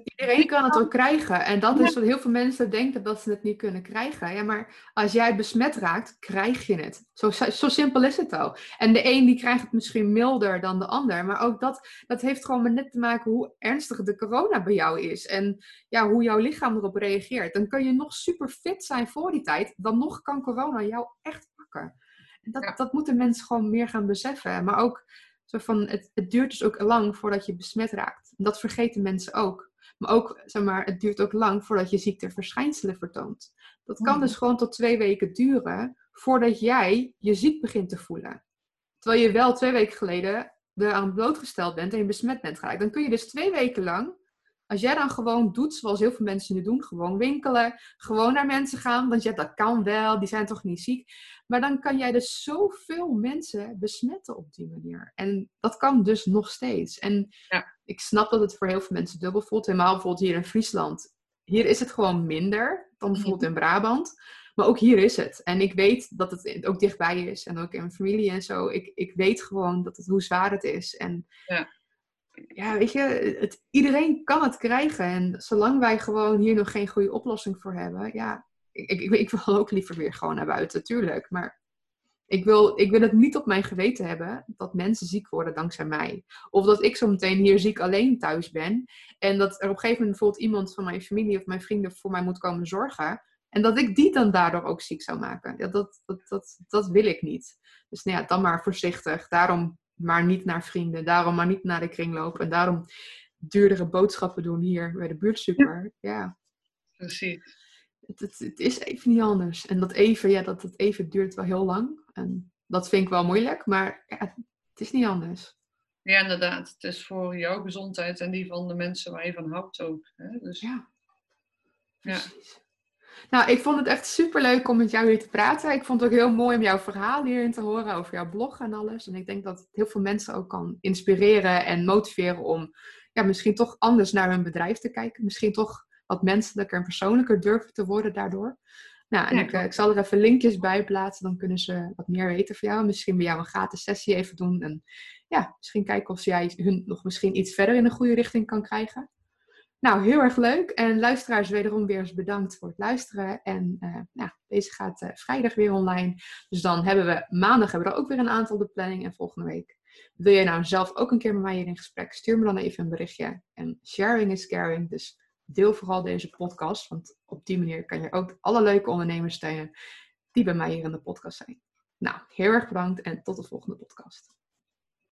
Iedereen kan het ook krijgen. En dat is wat heel veel mensen denken dat ze het niet kunnen krijgen. Ja, maar als jij besmet raakt, krijg je het. Zo, zo simpel is het al. En de een die krijgt het misschien milder dan de ander. Maar ook dat, dat heeft gewoon maar net te maken hoe ernstig de corona bij jou is. En ja, hoe jouw lichaam erop reageert. Dan kun je nog super fit zijn voor die tijd. Dan nog kan corona jou echt pakken. En dat, dat moeten mensen gewoon meer gaan beseffen. Maar ook zo van, het, het duurt dus ook lang voordat je besmet raakt. dat vergeten mensen ook. Maar ook, zeg maar, het duurt ook lang voordat je ziekteverschijnselen vertoont. Dat kan hmm. dus gewoon tot twee weken duren voordat jij je ziek begint te voelen. Terwijl je wel twee weken geleden eraan blootgesteld bent en je besmet bent geraakt. Dan kun je dus twee weken lang, als jij dan gewoon doet zoals heel veel mensen nu doen, gewoon winkelen, gewoon naar mensen gaan, want ja, dat kan wel, die zijn toch niet ziek. Maar dan kan jij dus zoveel mensen besmetten op die manier. En dat kan dus nog steeds. En ja. ik snap dat het voor heel veel mensen dubbel voelt. Helemaal bijvoorbeeld hier in Friesland. Hier is het gewoon minder dan bijvoorbeeld in Brabant. Maar ook hier is het. En ik weet dat het ook dichtbij is. En ook in mijn familie en zo. Ik, ik weet gewoon dat het, hoe zwaar het is. En ja, ja weet je, iedereen kan het krijgen. En zolang wij gewoon hier nog geen goede oplossing voor hebben, ja, ik, ik, ik, wil ook liever weer gewoon naar buiten, natuurlijk. Maar ik wil, ik wil het niet op mijn geweten hebben dat mensen ziek worden dankzij mij. Of dat ik zo meteen hier ziek alleen thuis ben. En dat er op een gegeven moment bijvoorbeeld iemand van mijn familie of mijn vrienden voor mij moet komen zorgen. En dat ik die dan daardoor ook ziek zou maken. Dat, dat, dat, dat wil ik niet. Dus nou ja, dan maar voorzichtig. Daarom maar niet naar vrienden. Daarom maar niet naar de kringloop. En daarom duurdere boodschappen doen hier bij de buurtsuper. Ja.
Precies
het, het, is even niet anders. En dat even, ja, dat het even duurt wel heel lang. En dat vind ik wel moeilijk, maar ja, het is niet anders.
Ja, inderdaad. Het is voor jouw gezondheid en die van de mensen waar je van houdt ook. Hè? Dus,
ja, precies. Nou, ik vond het echt super leuk om met jou hier te praten. Ik vond het ook heel mooi om jouw verhaal hierin te horen over jouw blog en alles. En ik denk dat het heel veel mensen ook kan inspireren en motiveren om ja, misschien toch anders naar hun bedrijf te kijken. Misschien toch wat menselijker en persoonlijker durven te worden daardoor. Nou, en ik, eh, ik, zal er even linkjes bij plaatsen, dan kunnen ze wat meer weten van jou. Misschien bij jou een gratis sessie even doen. En ja, misschien kijken of jij hun nog misschien iets verder in een goede richting kan krijgen. Nou, heel erg leuk. En luisteraars, wederom weer eens bedankt voor het luisteren. En uh, nou, deze gaat uh, vrijdag weer online. Dus dan hebben we maandag hebben we er ook weer een aantal de planning. En volgende week wil je nou zelf ook een keer met mij hier in gesprek? Stuur me dan even een berichtje. En sharing is caring. Dus deel vooral deze podcast. Want op die manier kan je ook alle leuke ondernemers steunen die bij mij hier in de podcast zijn. Nou, heel erg bedankt en tot de volgende podcast.